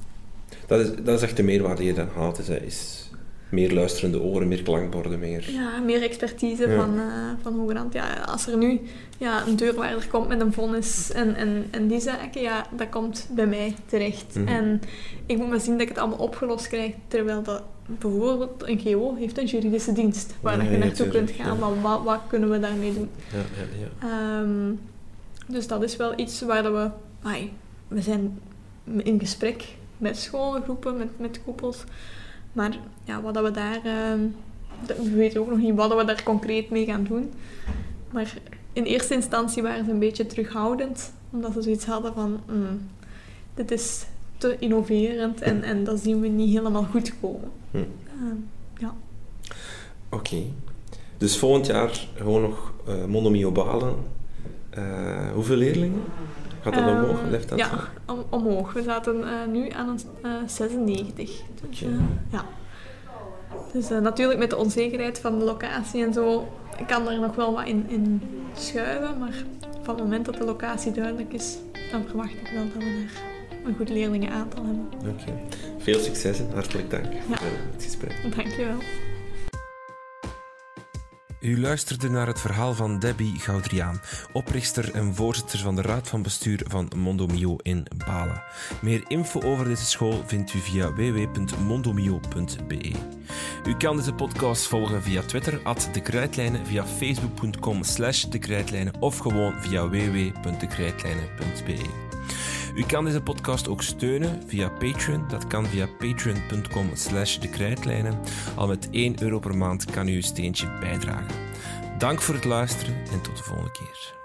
Speaker 1: dat, is, dat is echt de meerwaarde die je dan haalt. Is, is meer luisterende oren, meer klankborden, meer...
Speaker 2: Ja, meer expertise
Speaker 1: Ja.
Speaker 2: van, eh van hogerhand. Ja, als er nu ja, een deurwaarder komt met een vonnis en, en, en die zaken, ja, dat komt bij mij terecht.
Speaker 1: Mhm.
Speaker 2: En ik moet maar zien dat ik het allemaal opgelost krijg, terwijl dat bijvoorbeeld een GO heeft een juridische dienst waar
Speaker 1: Ja,
Speaker 2: je naartoe kunt gaan, van wat, wat kunnen we daarmee doen.
Speaker 1: Ja, ja, ja.
Speaker 2: Ehm, dus dat is wel iets waar dat we... ai, we zijn in gesprek met scholengroepen, met, met koepels. Maar ja, wat dat we daar... ehm, we weten ook nog niet wat we daar concreet mee gaan doen. Maar in eerste instantie waren ze een beetje terughoudend. Omdat ze zoiets hadden van... "Hmm, dit is te innoverend en, en dat zien we niet helemaal goed komen.
Speaker 1: Hm.
Speaker 2: Ehm, ja.
Speaker 1: Oké. Dus volgend jaar gewoon nog eh Monomio Eh, hoeveel leerlingen? Gaat dat
Speaker 2: Ehm,
Speaker 1: omhoog? Blijft dat?
Speaker 2: Ja, om- omhoog. We zaten eh, nu aan een eh, 96. Dus, eh, ja. dus eh, natuurlijk met de onzekerheid van de locatie en zo kan er nog wel wat in, in schuiven. Maar van het moment dat de locatie duidelijk is, dan verwacht ik wel dat we daar een goed leerlingenaantal hebben.
Speaker 1: Oké. Veel succes en hartelijk dank
Speaker 2: Ja.
Speaker 1: voor het gesprek.
Speaker 2: Dankjewel.
Speaker 1: U luisterde naar het verhaal van Debbie Goudriaan, oprichter en voorzitter van de Raad van Bestuur van Mondomio in Balen. Meer info over deze school vindt u via www.mondomio.be. U kan deze podcast volgen via Twitter, at de Krijtlijnen, via facebook.com slash de of gewoon via www.dekrijtlijnen.be. U kan deze podcast ook steunen via Patreon. Dat kan via patreon.com slash de krijtlijnen. Al met 1 euro per maand kan u uw steentje bijdragen. Dank voor het luisteren en tot de volgende keer.